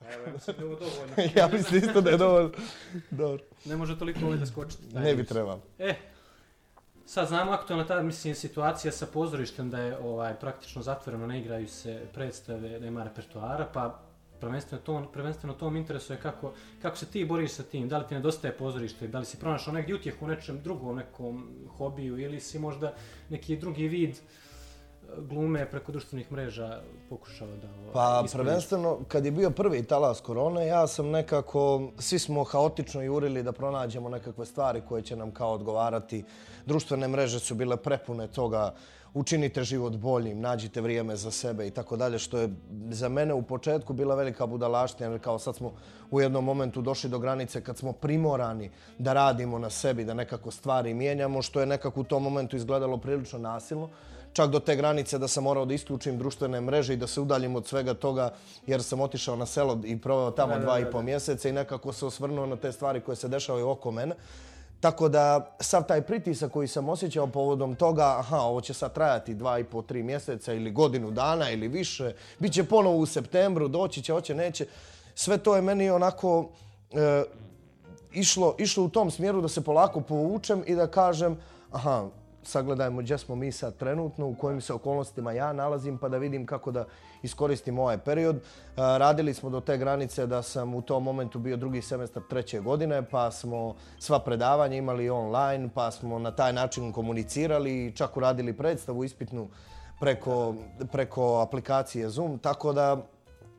Evo, mislim da je ovo dovoljno. ja mislim isto da je dovoljno. Dobro. Ne može toliko ovaj da skočiti. Ne bi trebalo. E, sad znamo aktualna ta mislim, situacija sa pozorištem da je ovaj praktično zatvoreno, ne igraju se predstave, nema repertoara, pa prvenstveno to, prvenstveno to interesuje kako, kako se ti boriš sa tim, da li ti nedostaje pozorište, da li si pronašao negdje utjehu u nečem drugom, nekom hobiju ili si možda neki drugi vid glume preko društvenih mreža pokušao da Pa prvenstveno, kad je bio prvi talas korone, ja sam nekako, svi smo haotično jurili da pronađemo nekakve stvari koje će nam kao odgovarati. Društvene mreže su bile prepune toga, učinite život boljim, nađite vrijeme za sebe i tako dalje, što je za mene u početku bila velika budalaština, jer kao sad smo u jednom momentu došli do granice kad smo primorani da radimo na sebi, da nekako stvari mijenjamo, što je nekako u tom momentu izgledalo prilično nasilno čak do te granice da sam morao da isključim društvene mreže i da se udaljim od svega toga jer sam otišao na selo i proveo tamo dva i po mjeseca i nekako se osvrnuo na te stvari koje se dešavaju oko mene. Tako da sav taj pritisak koji sam osjećao povodom toga, aha, ovo će sad trajati dva i po, tri mjeseca ili godinu dana ili više, bit će ponovo u septembru, doći će, hoće, neće. Sve to je meni onako e, išlo, išlo u tom smjeru da se polako povučem i da kažem, aha, sagledajmo gdje smo mi sad trenutno, u kojim se okolnostima ja nalazim, pa da vidim kako da iskoristim ovaj period. Radili smo do te granice da sam u tom momentu bio drugi semestar treće godine, pa smo sva predavanja imali online, pa smo na taj način komunicirali i čak uradili predstavu ispitnu preko, preko aplikacije Zoom, tako da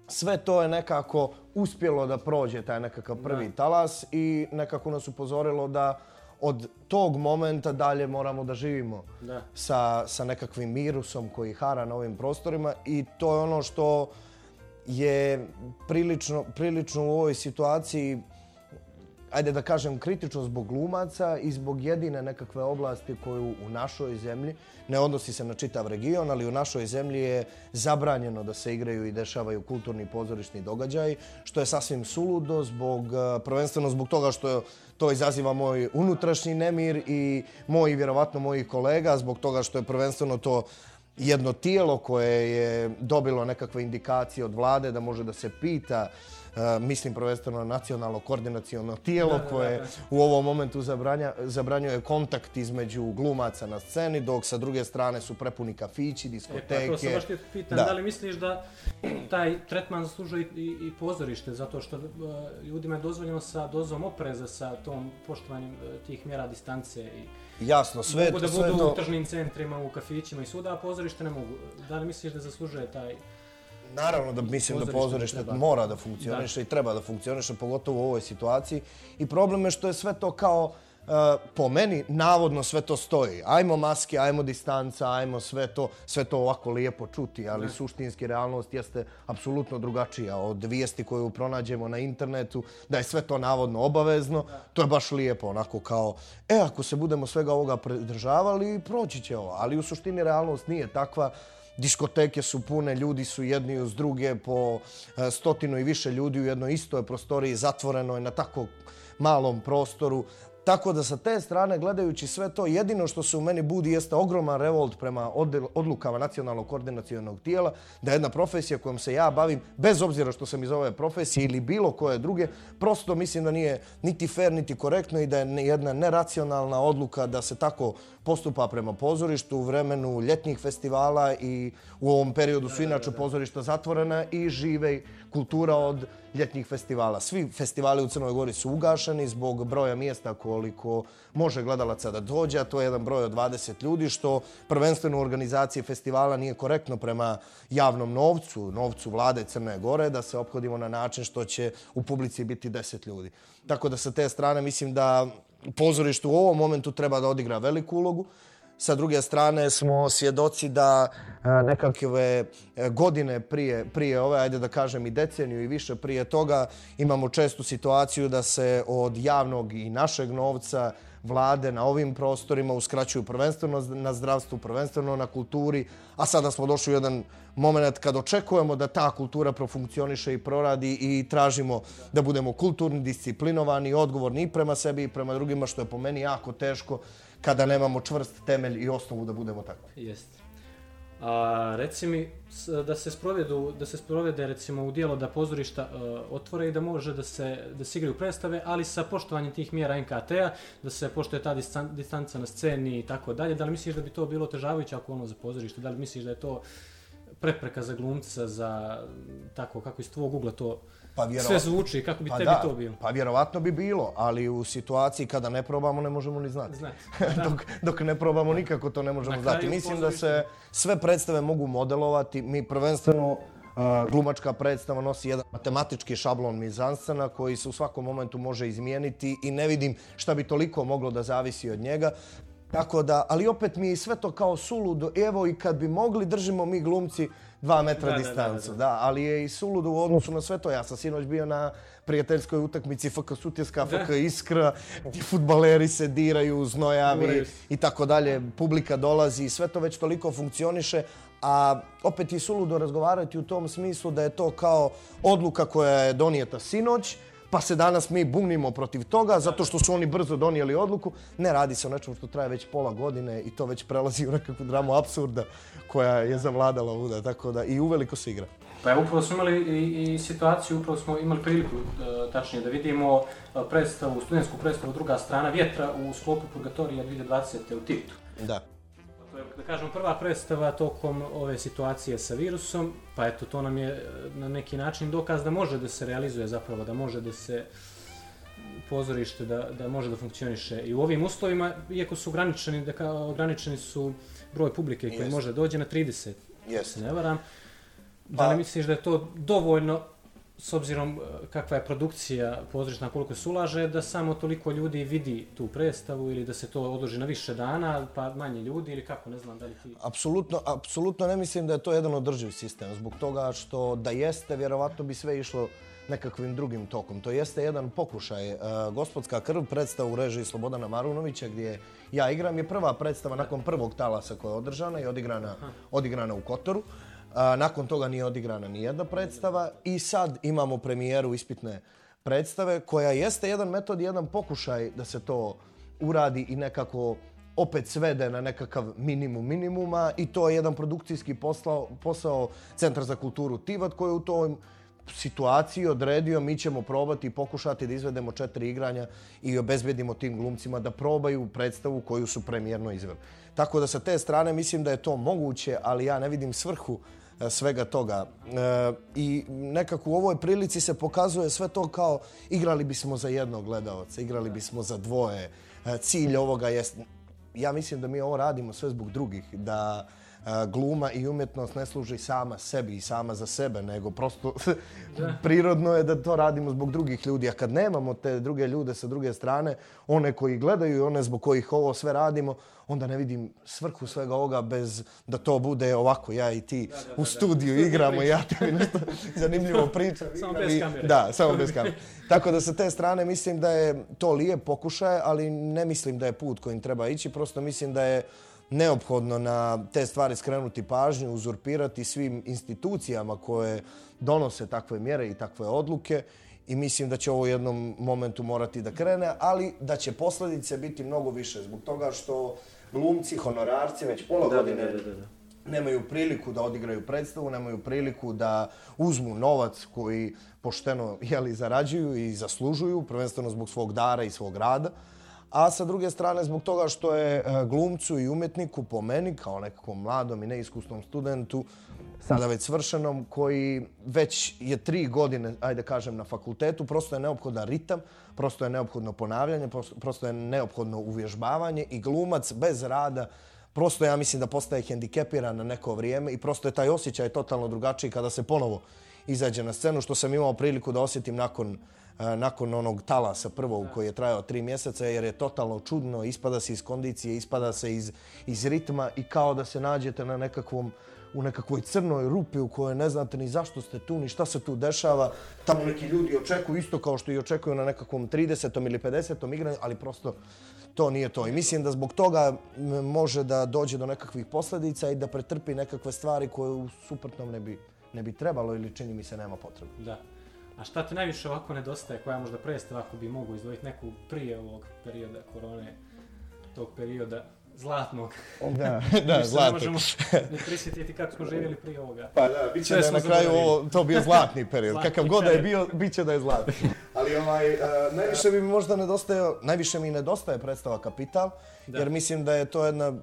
sve to je nekako uspjelo da prođe taj nekakav prvi talas i nekako nas upozorilo da od tog momenta dalje moramo da živimo da. Sa, sa nekakvim mirusom koji hara na ovim prostorima i to je ono što je prilično, prilično u ovoj situaciji ajde da kažem, kritično zbog glumaca i zbog jedine nekakve oblasti koju u našoj zemlji, ne odnosi se na čitav region, ali u našoj zemlji je zabranjeno da se igraju i dešavaju kulturni pozorišni događaj, što je sasvim suludo, zbog, e, prvenstveno zbog toga što to izaziva moj unutrašnji nemir i moj, vjerovatno, mojih kolega, zbog toga što je prvenstveno to jedno tijelo koje je dobilo nekakve indikacije od vlade da može da se pita uh, mislim prvenstveno na nacionalno koordinacijono tijelo koje u ovom momentu zabranja, zabranjuje kontakt između glumaca na sceni, dok sa druge strane su prepuni kafići, diskoteke. E, pa to se baš ti pitan, da. da li misliš da taj tretman zaslužuje i, i, pozorište, zato što uh, ljudima je dozvoljeno sa dozom opreza sa tom poštovanjem uh, tih mjera distance i Jasno, sve mogu da budu to... u tržnim centrima, u kafićima i svuda, a pozorište ne mogu. Da li misliš da zaslužuje taj Naravno da mislim da pozorište mora da funkcioniše i treba da funkcioniše, pogotovo u ovoj situaciji. I problem je što je sve to kao, uh, po meni, navodno sve to stoji. Ajmo maske, ajmo distanca, ajmo sve to, sve to ovako lijepo čuti, ali suštinski realnost jeste apsolutno drugačija od vijesti koju pronađemo na internetu, da je sve to navodno obavezno. To je baš lijepo, onako kao, e, ako se budemo svega ovoga pridržavali, proći će ovo. Ali u suštini realnost nije takva diskoteke su pune, ljudi su jedni uz druge po e, stotinu i više ljudi u jednoj istoj prostoriji, zatvoreno je na tako malom prostoru. Tako da sa te strane, gledajući sve to, jedino što se u meni budi jeste ogroman revolt prema odlukama nacionalnog koordinacijonog tijela, da jedna profesija kojom se ja bavim, bez obzira što sam iz ove profesije ili bilo koje druge, prosto mislim da nije niti fair, niti korektno i da je jedna neracionalna odluka da se tako postupa prema pozorištu u vremenu ljetnih festivala i u ovom periodu su inače pozorišta zatvorena i žive kultura od ljetnih festivala. Svi festivali u Crnoj Gori su ugašeni zbog broja mjesta koliko može gledalaca da dođe, a to je jedan broj od 20 ljudi, što prvenstveno u organizaciji festivala nije korektno prema javnom novcu, novcu vlade Crne Gore, da se obhodimo na način što će u publici biti 10 ljudi. Tako da sa te strane mislim da pozorište u ovom momentu treba da odigra veliku ulogu. Sa druge strane smo svjedoci da e, nekakve e, godine prije, prije ove, ajde da kažem i deceniju i više prije toga, imamo čestu situaciju da se od javnog i našeg novca vlade na ovim prostorima uskraćuju prvenstveno na zdravstvu, prvenstveno na kulturi, a sada smo došli u jedan moment kad očekujemo da ta kultura profunkcioniše i proradi i tražimo da budemo kulturni, disciplinovani, odgovorni i prema sebi i prema drugima, što je po meni jako teško kada nemamo čvrst temelj i osnovu da budemo takvi. Jeste. A reci mi da se sprovedu, da se sprovede recimo u dijelo da pozorišta e, otvore i da može da se da se igraju predstave, ali sa poštovanjem tih mjera NKT-a, da se poštuje ta distan, distanca na sceni i tako dalje. Da li misliš da bi to bilo otežavajuće ako ono za pozorište? Da li misliš da je to prepreka za glumca, za tako kako iz tvog ugla to Pa sve vjerovatno, zvuči, kako bi pa tebi da, to bilo? pa vjerovatno bi bilo, ali u situaciji kada ne probamo ne možemo ni znati. Znate. dok, dok ne probamo nikako to ne možemo Na znati. Mislim da se sve predstave mogu modelovati. Mi prvenstveno a, glumačka predstava nosi jedan matematički šablon mizanscena koji se u svakom momentu može izmijeniti i ne vidim šta bi toliko moglo da zavisi od njega. Tako da, ali opet mi je sve to kao suludo. Evo i kad bi mogli, držimo mi glumci dva metra Da, da, da, distancu. da, Da, da. ali je i suludo u odnosu na sve to. Ja sam sinoć bio na prijateljskoj utakmici FK Sutjeska, Da. FK Iskra, gdje futbaleri se diraju, znojavi i tako dalje. Publika dolazi i sve to već toliko funkcioniše, a opet je suludo razgovarati u tom smislu da je to kao odluka koja je donijeta sinoć, pa se danas mi bunimo protiv toga zato što su oni brzo donijeli odluku. Ne radi se o nečemu što traje već pola godine i to već prelazi u nekakvu dramu absurda koja je zavladala ovuda, tako da i uveliko se igra. Pa evo, upravo smo imali i, i situaciju, upravo smo imali priliku, e, tačnije, da vidimo e, predstavu, studentsku predstavu druga strana vjetra u sklopu Purgatorija 2020. u Titu. Da. To je, da kažemo, prva predstava tokom ove situacije sa virusom, pa eto, to nam je e, na neki način dokaz da može da se realizuje zapravo, da može da se pozorište da, da može da funkcioniše i u ovim uslovima, iako su ograničeni, da kao, ograničeni su broj publike koji Jest. može dođe na 30, Jest. se ne varam. Da Pa- li misliš da je to dovoljno s obzirom e, kakva je produkcija pozorišna, koliko se ulaže, da samo toliko ljudi vidi tu predstavu ili da se to odloži na više dana, pa manje ljudi ili kako, ne znam da li ti... Apsolutno, apsolutno ne mislim da je to jedan održiv sistem, zbog toga što da jeste, vjerovatno bi sve išlo nekakvim drugim tokom. To jeste jedan pokušaj. E, Gospodska krv predstava u režiji Slobodana Marunovića gdje ja igram je prva predstava nakon prvog talasa koja je održana i odigrana, odigrana u Kotoru. A, nakon toga nije odigrana ni jedna predstava i sad imamo premijeru ispitne predstave koja jeste jedan metod, jedan pokušaj da se to uradi i nekako opet svede na nekakav minimum minimuma i to je jedan produkcijski posao, posao Centra za kulturu Tivat koji je u toj situaciji odredio mi ćemo probati i pokušati da izvedemo četiri igranja i obezbedimo tim glumcima da probaju predstavu koju su premijerno izveli. Tako da sa te strane mislim da je to moguće, ali ja ne vidim svrhu e, E, svega toga. E, I nekako u ovoj prilici se pokazuje sve to kao igrali bismo za jednog gledalca, igrali bismo za dvoje. E, Cilj ovoga je, ja mislim da mi ovo radimo sve zbog drugih, da e, gluma i umjetnost ne služi sama sebi i sama za sebe, nego prosto prirodno je da to radimo zbog drugih ljudi. A kad nemamo te druge ljude sa druge strane, one koji gledaju i one zbog kojih ovo sve radimo, onda ne vidim svrhu svega ovoga bez da to bude ovako, ja i ti u studiju igramo, ja tebi nešto zanimljivo pričam. Samo bez kamere. Da, samo bez kamere. Tako da sa te strane mislim da je to lijep pokušaj, ali ne mislim da je put kojim treba ići, prosto mislim da je neophodno na te stvari skrenuti pažnju, uzurpirati svim institucijama koje donose takve mjere i takve odluke i mislim da će ovo u jednom momentu morati da krene, ali da će posljedice biti mnogo više zbog toga što glumci, honorarci već pola godine nemaju priliku da odigraju predstavu, nemaju priliku da uzmu novac koji pošteno jeli, zarađuju i zaslužuju, prvenstveno zbog svog dara i svog rada. A sa druge strane, zbog toga što je e, glumcu i umjetniku po meni, kao nekakvom mladom i neiskusnom studentu, sada već svršenom, koji već je tri godine, ajde kažem, na fakultetu, prosto je neophodan ritam, prosto je neophodno ponavljanje, prosto je neophodno uvježbavanje i glumac bez rada prosto ja mislim da postaje hendikepiran na neko vrijeme i prosto je taj osjećaj totalno drugačiji kada se ponovo izađe na scenu, što sam imao priliku da osjetim nakon, eh, nakon onog talasa prvog koji je trajao tri mjeseca, jer je totalno čudno, ispada se iz kondicije, ispada se iz, iz ritma i kao da se nađete na nekakvom u nekakvoj crnoj rupi u kojoj ne znate ni zašto ste tu, ni šta se tu dešava. Tamo neki ljudi očekuju isto kao što i očekuju na nekakvom 30. ili 50. igranju, ali prosto to nije to. I mislim da zbog toga može da dođe do nekakvih posljedica i da pretrpi nekakve stvari koje u suprotnom ne bi, ne bi trebalo ili čini mi se nema potrebe. Da. A šta ti najviše ovako nedostaje, koja možda predstava ako bi mogu izdvojiti neku prije ovog perioda korone, tog perioda zlatnog. Da, da, zlatnog. Ne možemo ne prisjetiti kako smo živjeli prije ovoga. Pa da, bit će da je na kraju ovo, to bio zlatni period. Zlatni Kakav god da je bio, bit će da je zlatni. Ali ovaj, uh, najviše bi mi možda nedostaje, najviše mi nedostaje predstava Kapital, da. jer mislim da je to jedna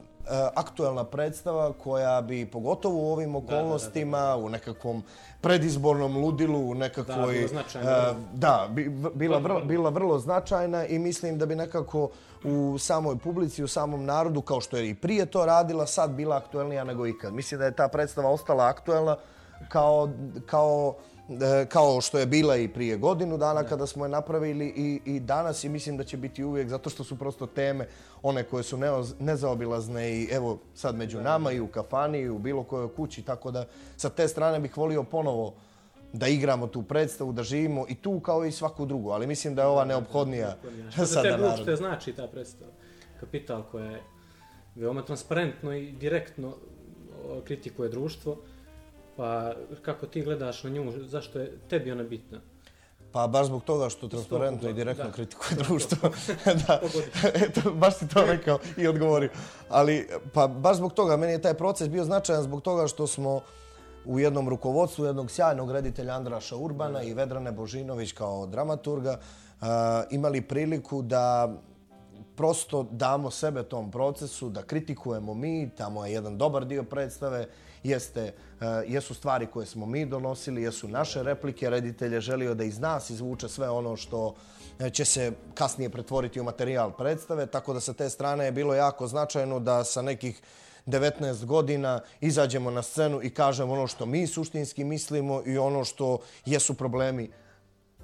aktuelna predstava koja bi pogotovo u ovim okolnostima, da, da, da, u nekakvom predizbornom ludilu, u nekakvoj... Da, da bi, bila, vrlo, bila vrlo značajna i mislim da bi nekako u samoj publici, u samom narodu, kao što je i prije to radila, sad bila aktuelnija nego ikad. Mislim da je ta predstava ostala aktuelna kao, kao kao što je bila i prije godinu dana kada smo je napravili i, i danas i mislim da će biti uvijek zato što su prosto teme one koje su nezaobilazne i evo sad među nama i u kafani i u bilo kojoj kući tako da sa te strane bih volio ponovo da igramo tu predstavu, da živimo i tu kao i svaku drugu, ali mislim da je ova neophodnija Što za tebe uopšte znači ta predstava? Kapital koja je veoma transparentno i direktno kritikuje društvo, Pa kako ti gledaš na nju, zašto je tebi ona bitna? Pa baš zbog toga što transparentno i direktno da. kritikuje društvo. da, eto, baš si to rekao i odgovorio. Ali, pa baš zbog toga, meni je taj proces bio značajan zbog toga što smo u jednom rukovodstvu jednog sjajnog reditelja Andraša Urbana i Vedrane Božinović kao dramaturga uh, imali priliku da prosto damo sebe tom procesu, da kritikujemo mi, tamo je jedan dobar dio predstave, jeste, eh, jesu stvari koje smo mi donosili, jesu naše replike, reditelj je želio da iz nas izvuče sve ono što eh, će se kasnije pretvoriti u materijal predstave, tako da sa te strane je bilo jako značajno da sa nekih 19 godina izađemo na scenu i kažemo ono što mi suštinski mislimo i ono što jesu problemi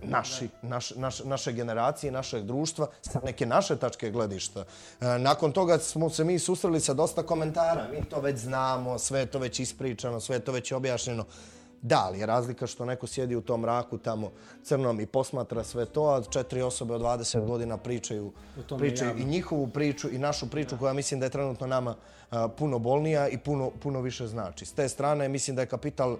naši, naš, naš, naše generacije, našeg društva, sa neke naše tačke gledišta. E, nakon toga smo se mi susreli sa dosta komentara. Mi to već znamo, sve je to već ispričano, sve je to već objašnjeno. Da, ali je razlika što neko sjedi u tom mraku tamo crnom i posmatra sve to, a četiri osobe od 20 godina pričaju, pričaju i njihovu priču i našu priču koja mislim da je trenutno nama a, puno bolnija i puno, puno više znači. S te strane mislim da je kapital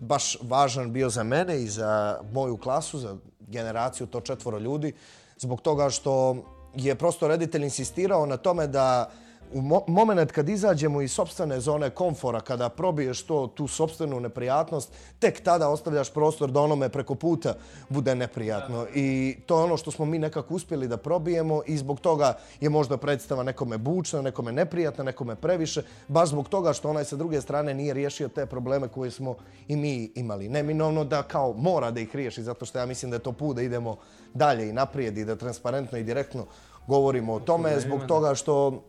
baš važan bio za mene i za moju klasu, za generaciju, to četvoro ljudi, zbog toga što je prosto reditelj insistirao na tome da u mo moment kad izađemo iz sobstvene zone komfora, kada probiješ to, tu sobstvenu neprijatnost, tek tada ostavljaš prostor da onome preko puta bude neprijatno. I to je ono što smo mi nekako uspjeli da probijemo i zbog toga je možda predstava nekome bučna, nekome neprijatna, nekome previše, baš zbog toga što onaj sa druge strane nije riješio te probleme koje smo i mi imali. Neminovno da kao mora da ih riješi, zato što ja mislim da je to put da idemo dalje i naprijed i da transparentno i direktno govorimo o tome, zbog toga što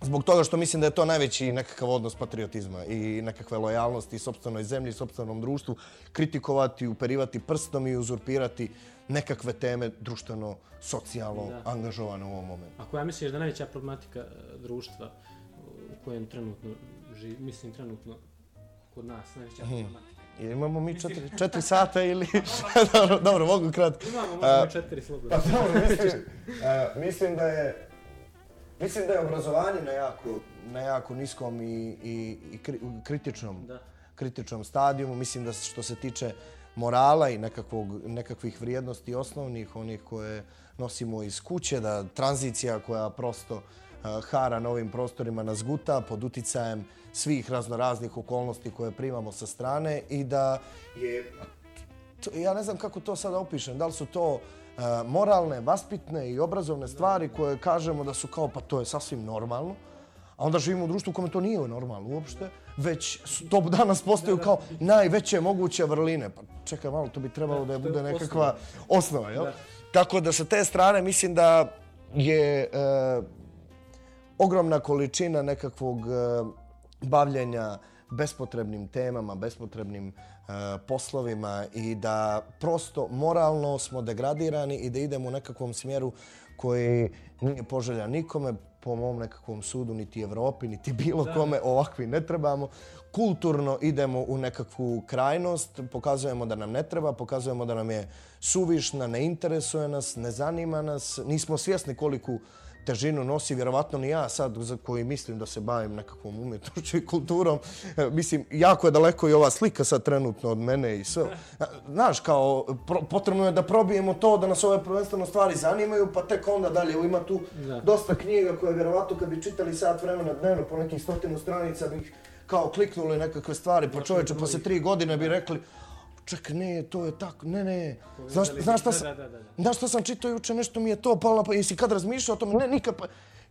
Zbog toga što mislim da je to najveći nekakav odnos patriotizma i nekakve lojalnosti sobstvenoj zemlji, sobstvenom društvu, kritikovati, uperivati prstom i uzurpirati nekakve teme društveno, socijalno angažovane u ovom momentu. Ako ja misliš da najveća problematika e, društva u kojem trenutno živi, mislim trenutno kod nas, najveća hmm. problematika. Imamo mi četiri, četiri sata ili... dobro, dobro, mogu kratko. Imamo, možemo četiri slobodno. Pa dobro, mislim, uh, mislim da je Mislim da je obrazovanje na jako, na jako niskom i, i, i kritičnom, da. kritičnom stadijumu. Mislim da što se tiče morala i nekakvog, nekakvih vrijednosti osnovnih, onih koje nosimo iz kuće, da tranzicija koja prosto uh, hara na ovim prostorima nas guta pod uticajem svih raznoraznih okolnosti koje primamo sa strane i da je, to, ja ne znam kako to sada opišem, da li su to E, moralne, vaspitne i obrazovne stvari koje kažemo da su kao pa to je sasvim normalno, a onda živimo u društvu u kome to nije normalno uopšte, već to danas postaju kao najveće moguće vrline. Pa čekaj malo, to bi trebalo da je bude nekakva osnova, jel? Tako da sa te strane mislim da je e, ogromna količina nekakvog e, bavljenja bespotrebnim temama, bespotrebnim E, poslovima i da prosto moralno smo degradirani i da idemo u nekakvom smjeru koji nije poželja nikome, po mom nekakvom sudu, niti Evropi, niti bilo kome, ovakvi ne trebamo. Kulturno idemo u nekakvu krajnost, pokazujemo da nam ne treba, pokazujemo da nam je suvišna, ne interesuje nas, ne zanima nas, nismo svjesni koliku težinu nosi, vjerovatno ni ja sad za koji mislim da se bavim nekakvom umjetnošću i kulturom. E, mislim, jako je daleko i ova slika sad trenutno od mene i sve. Znaš, kao, potrebno je da probijemo to, da nas ove prvenstveno stvari zanimaju, pa tek onda dalje. Ima tu dosta knjiga koje vjerovatno kad bi čitali sat vremena dnevno po nekih stotinu stranica bi kao kliknuli nekakve stvari, pa čovječe posle tri godine bi rekli ček, ne, to je tako, ne, ne. Znaš, znaš šta sam, znaš šta sam čitao juče, nešto mi je to palo, pa jesi kad razmišljao o tome, ne, nikad, pa...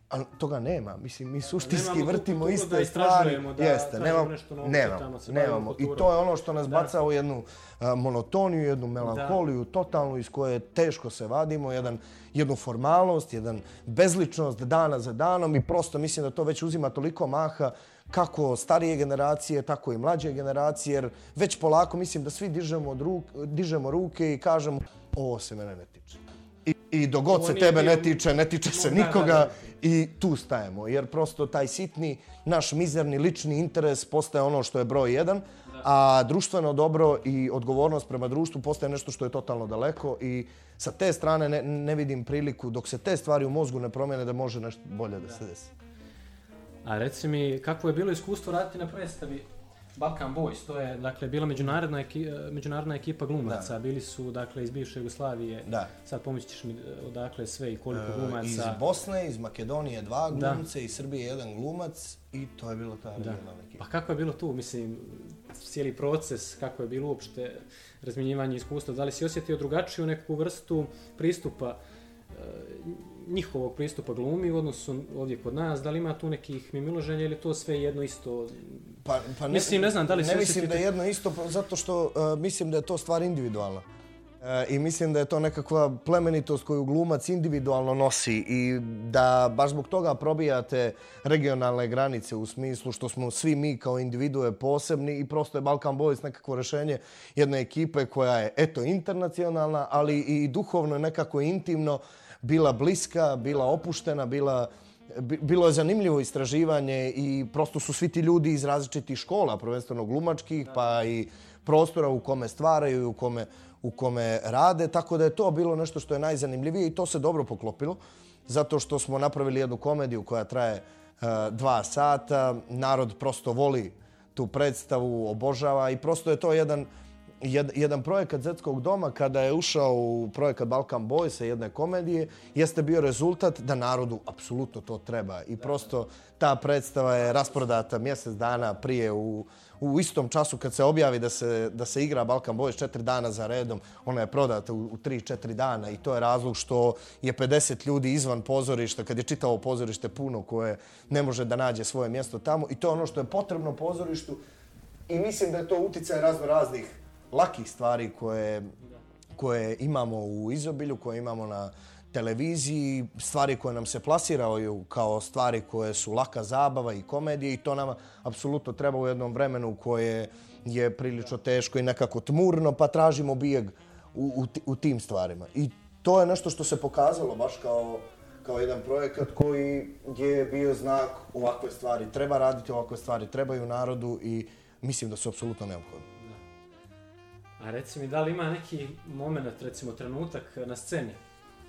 A toga nema, mislim, mi suštinski vrtimo iste stvari. Da Jeste, nemamo, nešto novo, nemamo, nemamo. I to je ono što nas baca u jednu a, monotoniju, jednu melankoliju, da. totalnu iz koje teško se vadimo, jedan, jednu formalnost, jedan bezličnost dana za danom i prosto mislim da to već uzima toliko maha kako starije generacije, tako i mlađe generacije, jer već polako mislim da svi dižemo, od ruk, dižemo ruke i kažemo ovo se mene ne tiče. I, dogod se tebe ne tiče, ne tiče se nikoga i tu stajemo. Jer prosto taj sitni, naš mizerni lični interes postaje ono što je broj jedan, a društveno dobro i odgovornost prema društvu postaje nešto što je totalno daleko i sa te strane ne, ne vidim priliku dok se te stvari u mozgu ne promene da može nešto bolje da se desi. A reci mi, kako je bilo iskustvo raditi na predstavi Balkan Boys? To je, dakle, bila međunarodna, eki, međunarodna ekipa glumaca. Da. Bili su, dakle, iz bivše Jugoslavije. Da. Sad pomoći ćeš mi e, odakle sve i koliko e, glumaca. Iz Bosne, iz Makedonije dva glumce, iz Srbije jedan glumac i to je bilo ta regionalna ekipa. Pa kako je bilo tu, mislim, cijeli proces, kako je bilo uopšte razminjivanje iskustva? Da li si osjetio drugačiju neku vrstu pristupa e, njihovog pristupa glumi u odnosu ovdje kod nas, da li ima tu nekih mimiloženja ili to sve jedno isto? Pa, pa ne, mislim, ne znam, da li ne mislim da je jedno isto, zato što uh, mislim da je to stvar individualna. Uh, I mislim da je to nekakva plemenitost koju glumac individualno nosi i da baš zbog toga probijate regionalne granice u smislu što smo svi mi kao individue posebni i prosto je Balkan Boys nekakvo rešenje jedne ekipe koja je eto internacionalna, ali i duhovno nekako intimno bila bliska, bila opuštena, bila, bilo je zanimljivo istraživanje i prosto su svi ti ljudi iz različitih škola, prvenstveno glumačkih, pa i prostora u kome stvaraju i u kome, u kome rade, tako da je to bilo nešto što je najzanimljivije i to se dobro poklopilo, zato što smo napravili jednu komediju koja traje uh, dva sata, narod prosto voli tu predstavu, obožava i prosto je to jedan jed, jedan projekat Zetskog doma kada je ušao u projekat Balkan Boys jedne komedije, jeste bio rezultat da narodu apsolutno to treba. I prosto ta predstava je rasprodata mjesec dana prije u, u istom času kad se objavi da se, da se igra Balkan Boys četiri dana za redom. Ona je prodata u, u tri, četiri dana i to je razlog što je 50 ljudi izvan pozorišta, kad je čitao pozorište puno koje ne može da nađe svoje mjesto tamo. I to je ono što je potrebno pozorištu. I mislim da je to uticaj razno raznih lakih stvari koje, koje imamo u izobilju, koje imamo na televiziji, stvari koje nam se plasiraju kao stvari koje su laka zabava i komedije i to nam apsolutno treba u jednom vremenu koje je prilično teško i nekako tmurno, pa tražimo bijeg u, u, u tim stvarima. I to je nešto što se pokazalo baš kao, kao jedan projekat koji je bio znak ovakve stvari. Treba raditi ovakve stvari, trebaju narodu i mislim da su apsolutno neophodne. A reci mi, da li ima neki moment, recimo trenutak na sceni,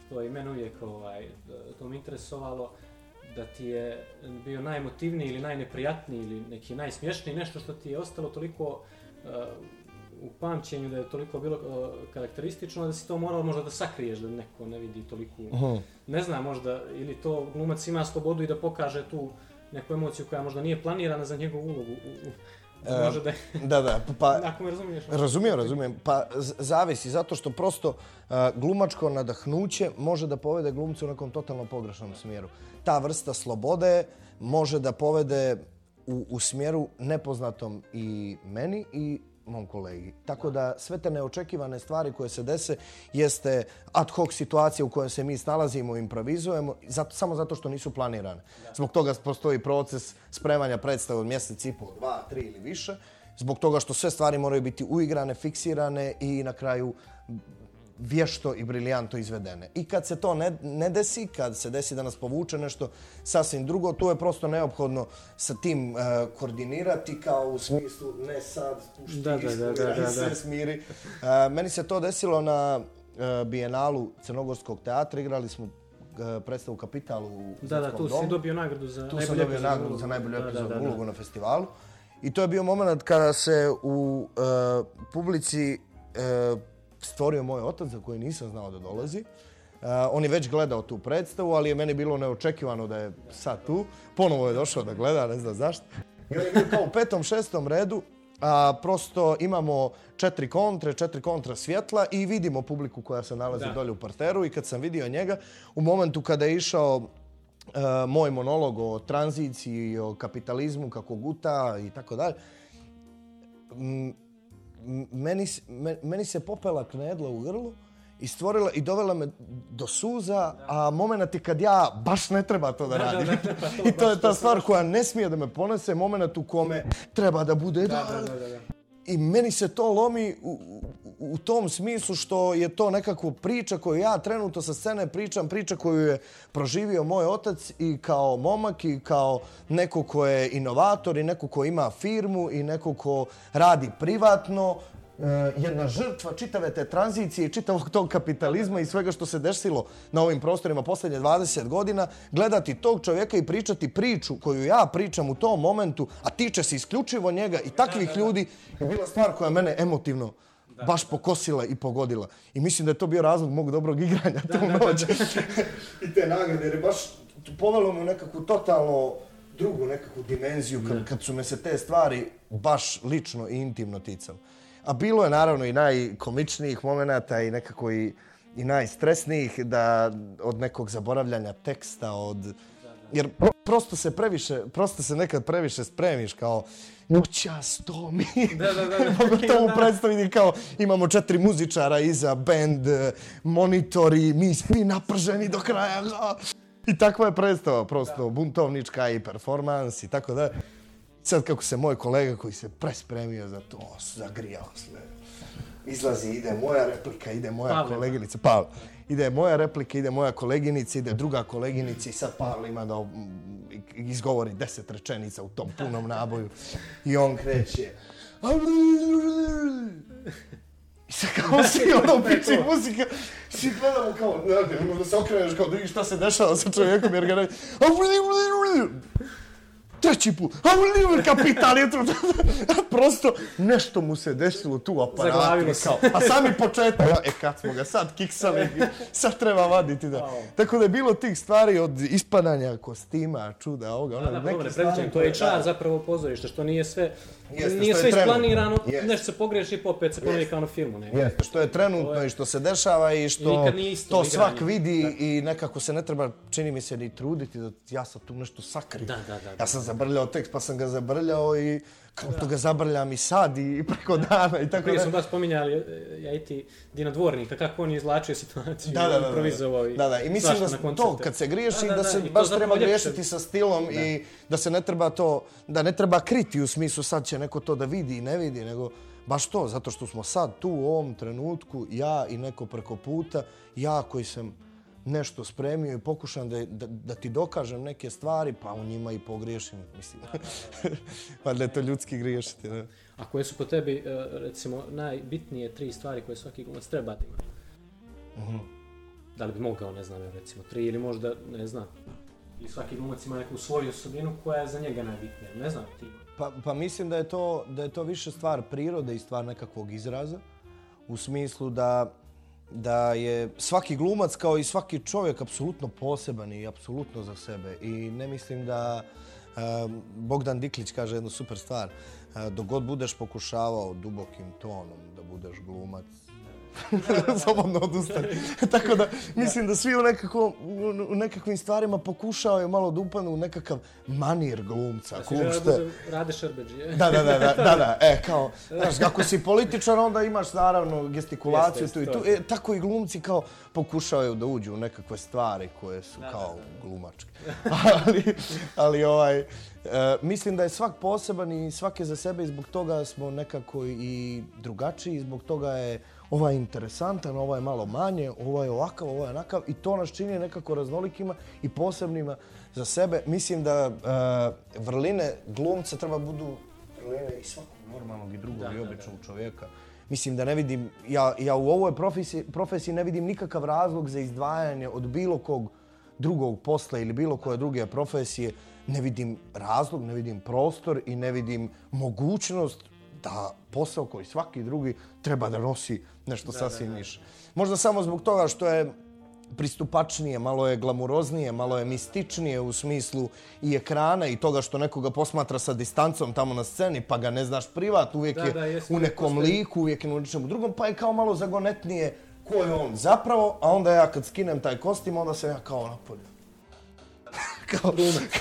to je meni uvijek ovaj, to mi interesovalo, da ti je bio najemotivniji ili najneprijatniji ili neki najsmješniji, nešto što ti je ostalo toliko uh, u pamćenju da je toliko bilo uh, karakteristično da si to morao možda da sakriješ da neko ne vidi toliko. Uh -huh. Ne znam, možda ili to glumac ima slobodu i da pokaže tu neku emociju koja možda nije planirana za njegovu ulogu u, u, Može da Da, da. Pa, Ako me razumiješ. Razumijem, razumijem. Pa zavisi, zato što prosto uh, glumačko nadahnuće može da povede glumce u nekom totalno pogrešnom smjeru. Ta vrsta slobode može da povede u, u smjeru nepoznatom i meni i mom kolegi. Tako da sve te neočekivane stvari koje se dese jeste ad hoc situacija u kojoj se mi snalazimo i improvizujemo zato, samo zato što nisu planirane. Zbog toga postoji proces spremanja predstave od mjesec i pol, dva, tri ili više. Zbog toga što sve stvari moraju biti uigrane, fiksirane i na kraju vješto i briljantno izvedene. I kad se to ne, ne desi, kad se desi da nas povuče nešto sasvim drugo, to je prosto neophodno sa tim uh, koordinirati kao u smislu ne sad, pušti, da, da, da, da, da, se smiri. Uh, meni se to desilo na uh, Bijenalu Crnogorskog teatra, igrali smo e, predstavu Kapital u Da, da, tu domu. si dobio nagradu za Tu najbolju sam dobio nagradu za najbolju Da, da, da, da. ulogu na festivalu. I to je bio moment kada se u uh, publici uh, stvorio moj otac za koji nisam znao da dolazi. Uh, on je već gledao tu predstavu, ali je meni bilo neočekivano da je sad tu. Ponovo je došao da gleda, ne znam zašto. I kao u petom, šestom redu, a prosto imamo četiri kontre, četiri kontra svjetla i vidimo publiku koja se nalazi Da. dolje u parteru i kad sam vidio njega, u momentu kada je išao e, moj monolog o tranziciji, o kapitalizmu, kako guta i tako dalje, meni, meni se popela knedla u grlu i stvorila i dovela me do suza, a moment je kad ja baš ne treba to da Da, da, radim. ne treba to, I to je ta stvar baš- koja ne smije da me ponese, moment u kome treba da bude da, Da, da, da, da i meni se to lomi u, u, u tom smislu što je to nekako priča koju ja trenutno sa scene pričam, priča koju je proživio moj otac i kao momak i kao neko ko je inovator i neko ko ima firmu i neko ko radi privatno, jedna žrtva čitave te tranzicije i čitavog tog kapitalizma i svega što se desilo na ovim prostorima posljednje 20 godina, gledati tog čovjeka i pričati priču koju ja pričam u tom momentu, a tiče se isključivo njega i takvih ljudi, je bila stvar koja mene emotivno baš pokosila i pogodila. I mislim da je to bio razlog mog dobrog igranja tu noć. I te nagrade, jer je baš povelo me u nekakvu totalno drugu nekakvu dimenziju kad, kad su me se te stvari baš lično i intimno ticale. A bilo je naravno i najkomičnijih momenata i nekako i, i najstresnijih da od nekog zaboravljanja teksta, od... Jer pro- prosto se previše, prosto se nekad previše spremiš kao noćas to mi. Da, da, da, da. Pogotovo Da. u predstavi kao imamo četiri muzičara iza, band, monitori, mi svi naprženi do kraja. I takva je predstava, prosto buntovnička i performans i tako da. Sad kako se moj kolega koji se prespremio za to, zagrijao sve. Izlazi, ide moja replika, ide moja Pavle. koleginica. Pavle. Ide moja replika, ide moja koleginica, ide druga koleginica i sad Pavle ima da izgovori deset rečenica u tom punom naboju. I on kreće. I sad kao svi ono piči muzika, svi gledamo kao, ne, da se okreneš kao vidiš šta se dešava sa čovjekom jer ga ne... Treći put, a Oliver Kapital je tu. Prosto nešto mu se desilo tu u aparatu. Zaglavilo se. Kao, a sami početak, e kad smo ga sad kiksali, sad treba vaditi. Da. Tako da je bilo tih stvari od ispadanja kostima, čuda, ovoga, ono, Da, da, neke dobro, stvari. To je čar zapravo pozorišta, što nije sve, Jeste, nije sve je isplanirano, Jeste. nešto se pogreši pa opet se ponovi kao na filmu. Ne? Jeste, što je trenutno i što se dešava i što isto to igranje. svak vidi i nekako se ne treba, čini mi se, ni truditi da ja sad tu nešto sakrim. Da, da, da, da. Ja sam zabrljao tekst pa sam ga zabrljao i kao to ga zabrljam i sad i preko dana i tako Prije da. smo baš spominjali, e, ja i ti, Dina Dvornika, kako on je izvlačio situaciju, Da, da, da, da. improvizovao i Da, da, i mislim da to kad se griješi, Da, da, da, se da, to baš treba griješiti sa stilom i da se ne treba to, da ne treba kriti u smislu sad će neko to da vidi i ne vidi, nego baš to, zato što smo sad tu u ovom trenutku, ja i neko preko puta, ja koji sam nešto spremio i pokušam da, da, da ti dokažem neke stvari, pa u njima i pogriješim, mislim. Valjda je to ljudski griješiti, ne? A koje su po tebi, e, recimo, najbitnije tri stvari koje svaki glumac treba da ima? Mhm. Da li bi mogao, ne znam, recimo, tri ili možda, ne znam. I svaki glumac ima neku svoju osobinu koja je za njega najbitnija. Ne znam, ti. Pa, pa mislim da je, to, da je to više stvar prirode i stvar nekakvog izraza. U smislu da, da je svaki glumac kao i svaki čovjek apsolutno poseban i apsolutno za sebe. I ne mislim da um, Bogdan Diklić kaže jednu super stvar. Uh, dok god budeš pokušavao dubokim tonom da budeš glumac, slobodno odustani. Tako da mislim da svi u, nekako, u nekakvim stvarima pokušavaju malo da upanu u nekakav manir glumca. Si da uopšte. bude Rade Šerbeđi, je? Da, da, da, da, da, da, e, kao, znaš, ako si političar, onda imaš naravno gestikulaciju tu i tu. je. E, tako i glumci kao pokušavaju da uđu u nekakve stvari koje su kao glumačke. ali, ali ovaj, e, mislim da je svak poseban i svak je za sebe i zbog toga smo nekako i drugačiji, zbog toga je ovaj interesantan, ovaj malo manje, ovaj ovakav, ovaj onakav i to nas čini nekako raznolikima i posebnima za sebe. Mislim da e, vrline glumca treba budu vrline i svakog normalnog i drugog i običnog čovjeka. Mislim da ne vidim, ja, ja u ovoj profesiji, profesiji ne vidim nikakav razlog za izdvajanje od bilo kog drugog posla ili bilo koje druge profesije, ne vidim razlog, ne vidim prostor i ne vidim mogućnost da posao koji svaki drugi treba da nosi nešto da, sasvim više. Možda samo zbog toga što je pristupačnije, malo je glamuroznije, malo je mističnije u smislu i ekrana i toga što nekoga posmatra sa distancom tamo na sceni, pa ga ne znaš privat, uvijek da, je da, u nekom liku, uvijek je u nečemu drugom, pa je kao malo zagonetnije ko je on zapravo, a onda ja kad skinem taj kostim, onda se ja kao napolju. Kao,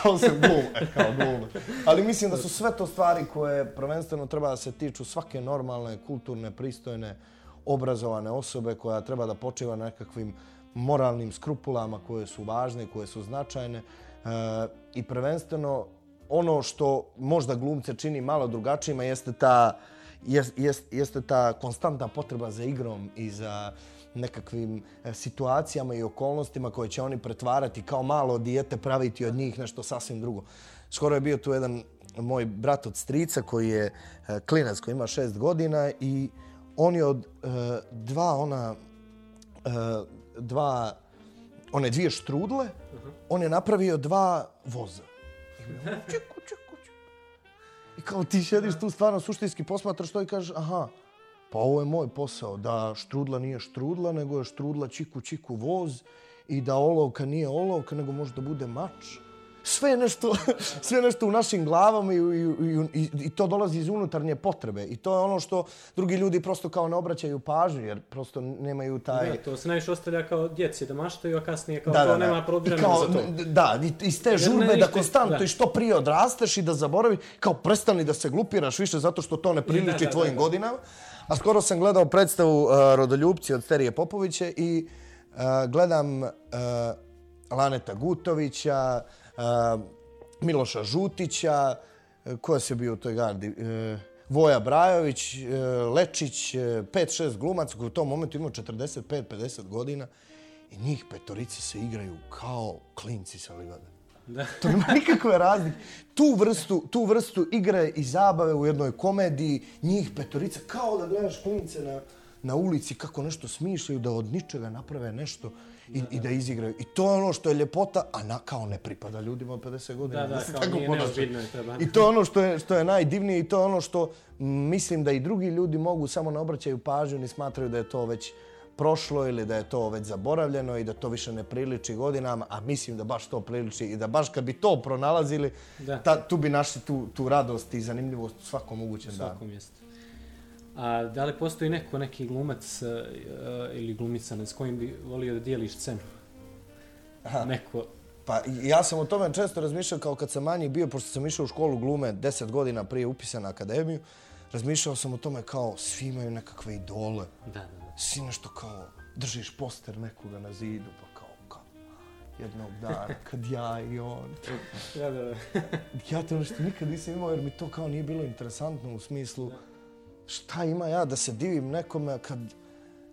kao se glum, e, kao glum. Ali mislim da su sve to stvari koje prvenstveno treba da se tiču svake normalne, kulturne, pristojne, obrazovane osobe koja treba da počiva na nekakvim moralnim skrupulama koje su važne, koje su značajne. E, I prvenstveno ono što možda glumce čini malo drugačijima jeste ta, jest, jeste ta konstantna potreba za igrom i za nekakvim e, situacijama i okolnostima koje će oni pretvarati kao malo dijete, praviti od njih nešto sasvim drugo. Skoro je bio tu jedan moj brat od strica koji je e, klinac koji ima šest godina i on je od e, dva ona dva one dvije štrudle, uh -huh. on je napravio dva voza. I čeku, čeku, čeku. I kao ti šediš tu stvarno suštinski posmatraš to i kažeš, aha, pa ovo je moj posao, da štrudla nije štrudla, nego je štrudla čiku, čiku voz i da olovka nije olovka, nego može da bude mač sve je nešto, sve nešto u našim glavama i, i, i, i to dolazi iz unutarnje potrebe. I to je ono što drugi ljudi prosto kao ne obraćaju pažnju, jer prosto nemaju taj... Da, to se najviše ostavlja kao djeci da maštaju, a kasnije kao da, to da, nema problema kao, za to. Da, iz te žurbe ne, da konstantno i što prije odrasteš i da zaboravi, kao prestani da se glupiraš više zato što to ne priliči tvojim da, da. godinama. A skoro sam gledao predstavu uh, Rodoljubci od Sterije Popoviće i uh, gledam uh, Laneta Gutovića, Miloša Žutića, koja se bio u toj gardi, Uh, Voja Brajović, uh, Lečić, 5-6 glumaca koji u tom momentu imao 45-50 godina i njih petorici se igraju kao klinci sa livade. Da. To nema nikakve razlike. Tu vrstu, tu vrstu igre i zabave u jednoj komediji, njih petorica, kao da gledaš klince na, na ulici kako nešto smišljaju, da od ničega naprave nešto i, i da izigraju. I to je ono što je ljepota, a na, kao ne pripada ljudima od 50 godina. Da, da, kao nije neozbiljno je treba. I to je ono što je, što je najdivnije i to je ono što mislim da i drugi ljudi mogu samo ne obraćaju pažnju ni smatraju da je to već prošlo ili da je to već zaboravljeno i da to više ne priliči godinama, a mislim da baš to priliči i da baš kad bi to pronalazili, da. Ta, tu bi našli tu, tu radost i zanimljivost u svakom mogućem danu. U svakom mjestu. A da li postoji neko, neki glumac uh, ili glumica s kojim bi volio da dijeliš scenu? Aha. Neko... Pa ja sam o tome često razmišljao kao kad sam manji bio, pošto sam išao u školu glume 10 godina prije upisa na akademiju, razmišljao sam o tome kao svi imaju nekakve idole. Da, da, Svi nešto kao držiš poster nekoga na zidu, pa kao, kao jednog dana kad ja i on. da, da, da. ja to nešto nikad nisam imao jer mi to kao nije bilo interesantno u smislu... Šta ima ja da se divim nekome kad,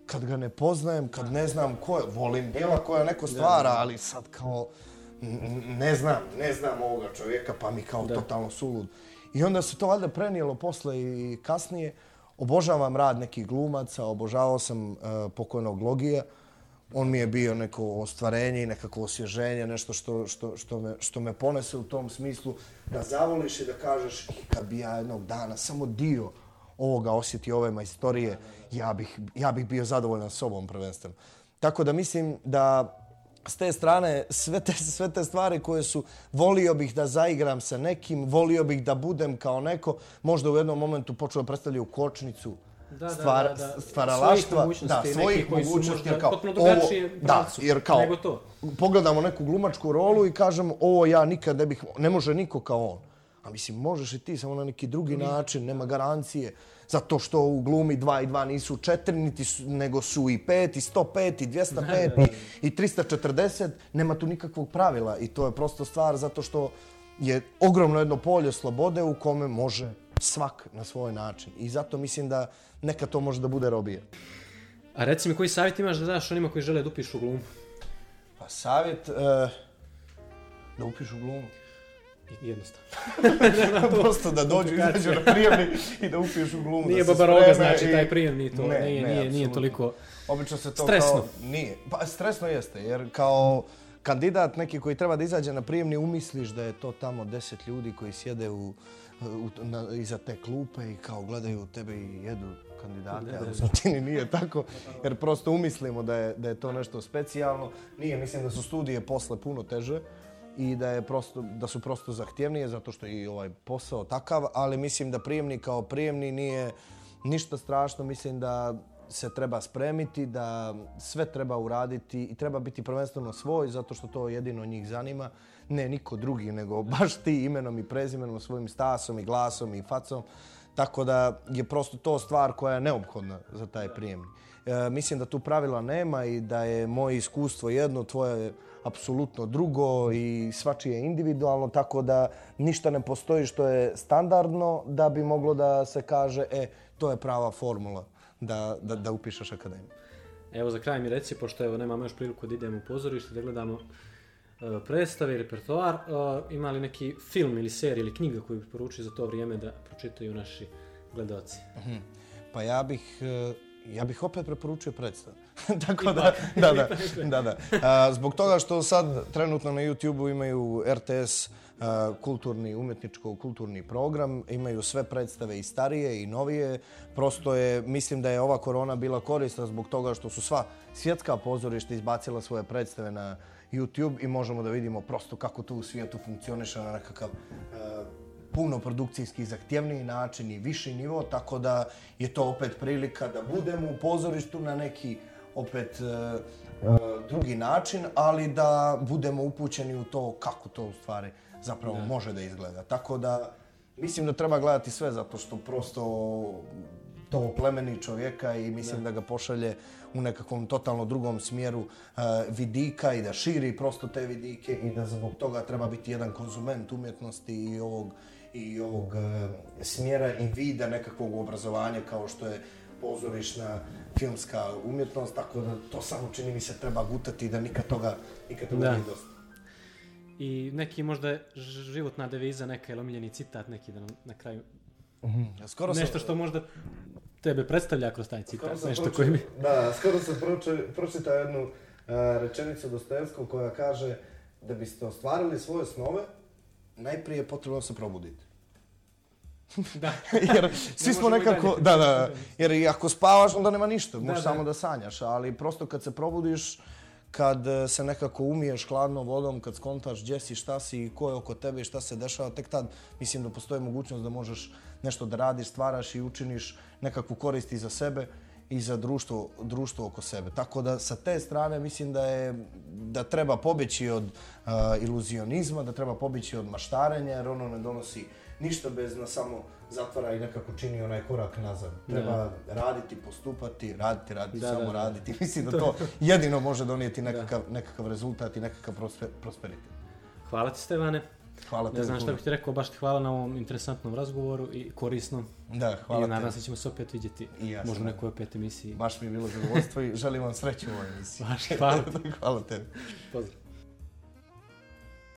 kad ga ne poznajem, kad ne znam ko je. Volim djela koja neko stvara, ali sad kao ne znam, ne znam ovoga čovjeka, pa mi kao da. totalno sulud. I onda se to valjda prenijelo posle i kasnije. Obožavam rad nekih glumaca, obožavao sam uh, pokojnog Logija. On mi je bio neko ostvarenje i nekako osvježenje, nešto što, što, što, me, što me ponese u tom smislu da zavoliš i da kažeš kad bi ja jednog dana samo dio ovoga osjeti ove majstorije, ja bih, ja bih bio zadovoljan sobom prvenstveno. Tako da mislim da s te strane sve te, sve te stvari koje su volio bih da zaigram sa nekim, volio bih da budem kao neko, možda u jednom momentu počeo da predstavljaju kočnicu da, stvar, da, da, da. stvaralaštva, da, svojih mogućnosti, jer kao, ovo, da, jer kao, pogledamo neku glumačku rolu i kažemo, ovo ja nikad ne bih, ne može niko kao on. A mislim, možeš i ti samo na neki drugi način, nema garancije. Zato što u glumi 2 i 2 nisu 4, niti su, nego su i 5, i 105, i 205, i, i 340. Nema tu nikakvog pravila i to je prosto stvar zato što je ogromno jedno polje slobode u kome može svak na svoj način. I zato mislim da neka to može da bude robije. A reci mi koji savjet imaš da daš onima koji žele da upišu glumu? Pa savjet uh, da upišu glumu jednostavno. Prosto da dođu, izađu na prijemni i da upiješ u glumu. Nije baba roga, znači i... taj prijem nije, to, ne, nije, ne, nije, nije toliko Obično se to stresno. Kao, nije. Pa stresno jeste, jer kao kandidat neki koji treba da izađe na prijemni, umisliš da je to tamo deset ljudi koji sjede u, u, na, iza te klupe i kao gledaju tebe i jedu kandidate, ali u suštini nije tako, jer prosto umislimo da je, da je to nešto specijalno. Nije, mislim da su studije posle puno teže i da je prosto da su prosto zahtjevnije zato što je i ovaj posao takav, ali mislim da prijemni kao prijemni nije ništa strašno, mislim da se treba spremiti, da sve treba uraditi i treba biti prvenstveno svoj zato što to jedino njih zanima. Ne niko drugi, nego baš ti imenom i prezimenom, svojim stasom i glasom i facom. Tako da je prosto to stvar koja je neophodna za taj prijemni. E, mislim da tu pravila nema i da je moje iskustvo jedno, tvoje je apsolutno drugo i svačije je individualno, tako da ništa ne postoji što je standardno da bi moglo da se kaže e, to je prava formula da, da, da upišeš akademiju. Evo za kraj mi reci, pošto evo nemamo još priliku da idemo u pozorište, da gledamo uh, predstave, repertoar, uh, ima li neki film ili serija ili knjiga koju bi poručio za to vrijeme da pročitaju naši gledalci? -huh. Pa ja bih, ja bih opet preporučio predstav. Tako da, da, da, da, da. Uh, zbog toga što sad trenutno na YouTube-u imaju RTS uh, kulturni, umetničko-kulturni program. Imaju sve predstave i starije i novije. Prosto je, mislim da je ova korona bila korisna zbog toga što su sva svjetska pozorišta izbacila svoje predstave na YouTube i možemo da vidimo prosto kako to u svijetu funkcioniše na nekakav puno produkcijski zahtjevniji način i viši nivo, tako da je to opet prilika da budemo u pozorištu na neki opet drugi način, ali da budemo upućeni u to kako to u stvari zapravo može da izgleda. Tako da mislim da treba gledati sve zato što prosto to plemeni čovjeka i mislim da, da ga pošalje u nekakvom totalno drugom smjeru uh, vidika i da širi prosto te vidike i da zbog toga treba biti jedan konzument umjetnosti i ovog i ovog uh, smjera i vida nekakvog obrazovanja kao što je pozorišna filmska umjetnost, tako da to samo čini mi se treba gutati da nikad toga, nikad toga da. nije dosta i neki možda životna deviza, neka ili omiljeni citat neki da nam na kraju mm skoro nešto što možda tebe predstavlja kroz taj citat, nešto koji mi... Da, skoro sam pročitao jednu uh, rečenicu Dostojevskog koja kaže da biste ostvarili svoje snove, najprije je potrebno se probuditi. da. jer svi smo nekako, da, da, jer ako spavaš onda nema ništa, možeš samo da sanjaš, ali prosto kad se probudiš, kad e, se nekako umiješ hladnom vodom, kad skontaš gdje si, šta si, ko je oko tebe i šta se dešava, tek tad mislim da postoji mogućnost da možeš nešto da radiš, stvaraš i učiniš nekakvu korist i za sebe i za društvo, društvo oko sebe. Tako da sa te strane mislim da je da treba pobjeći od uh, iluzionizma, da treba pobjeći od maštarenja jer ono ne donosi ništa bez na samo zatvara i nekako čini onaj korak nazad. Treba da. raditi, postupati, raditi, raditi, da, samo da, da. raditi. Mislim da to jedino može donijeti nekakav, nekakav rezultat i nekakav prosperitet. Hvala ti Stevane. Hvala ne znam šta bih ti rekao, baš ti hvala na ovom interesantnom razgovoru i korisnom. Da, hvala I nadam se ćemo se opet vidjeti ja možda u nekoj opet emisiji. Baš mi je bilo zadovoljstvo i želim vam sreću u ovoj emisiji. Baš, hvala hvala tebi. Pozdrav.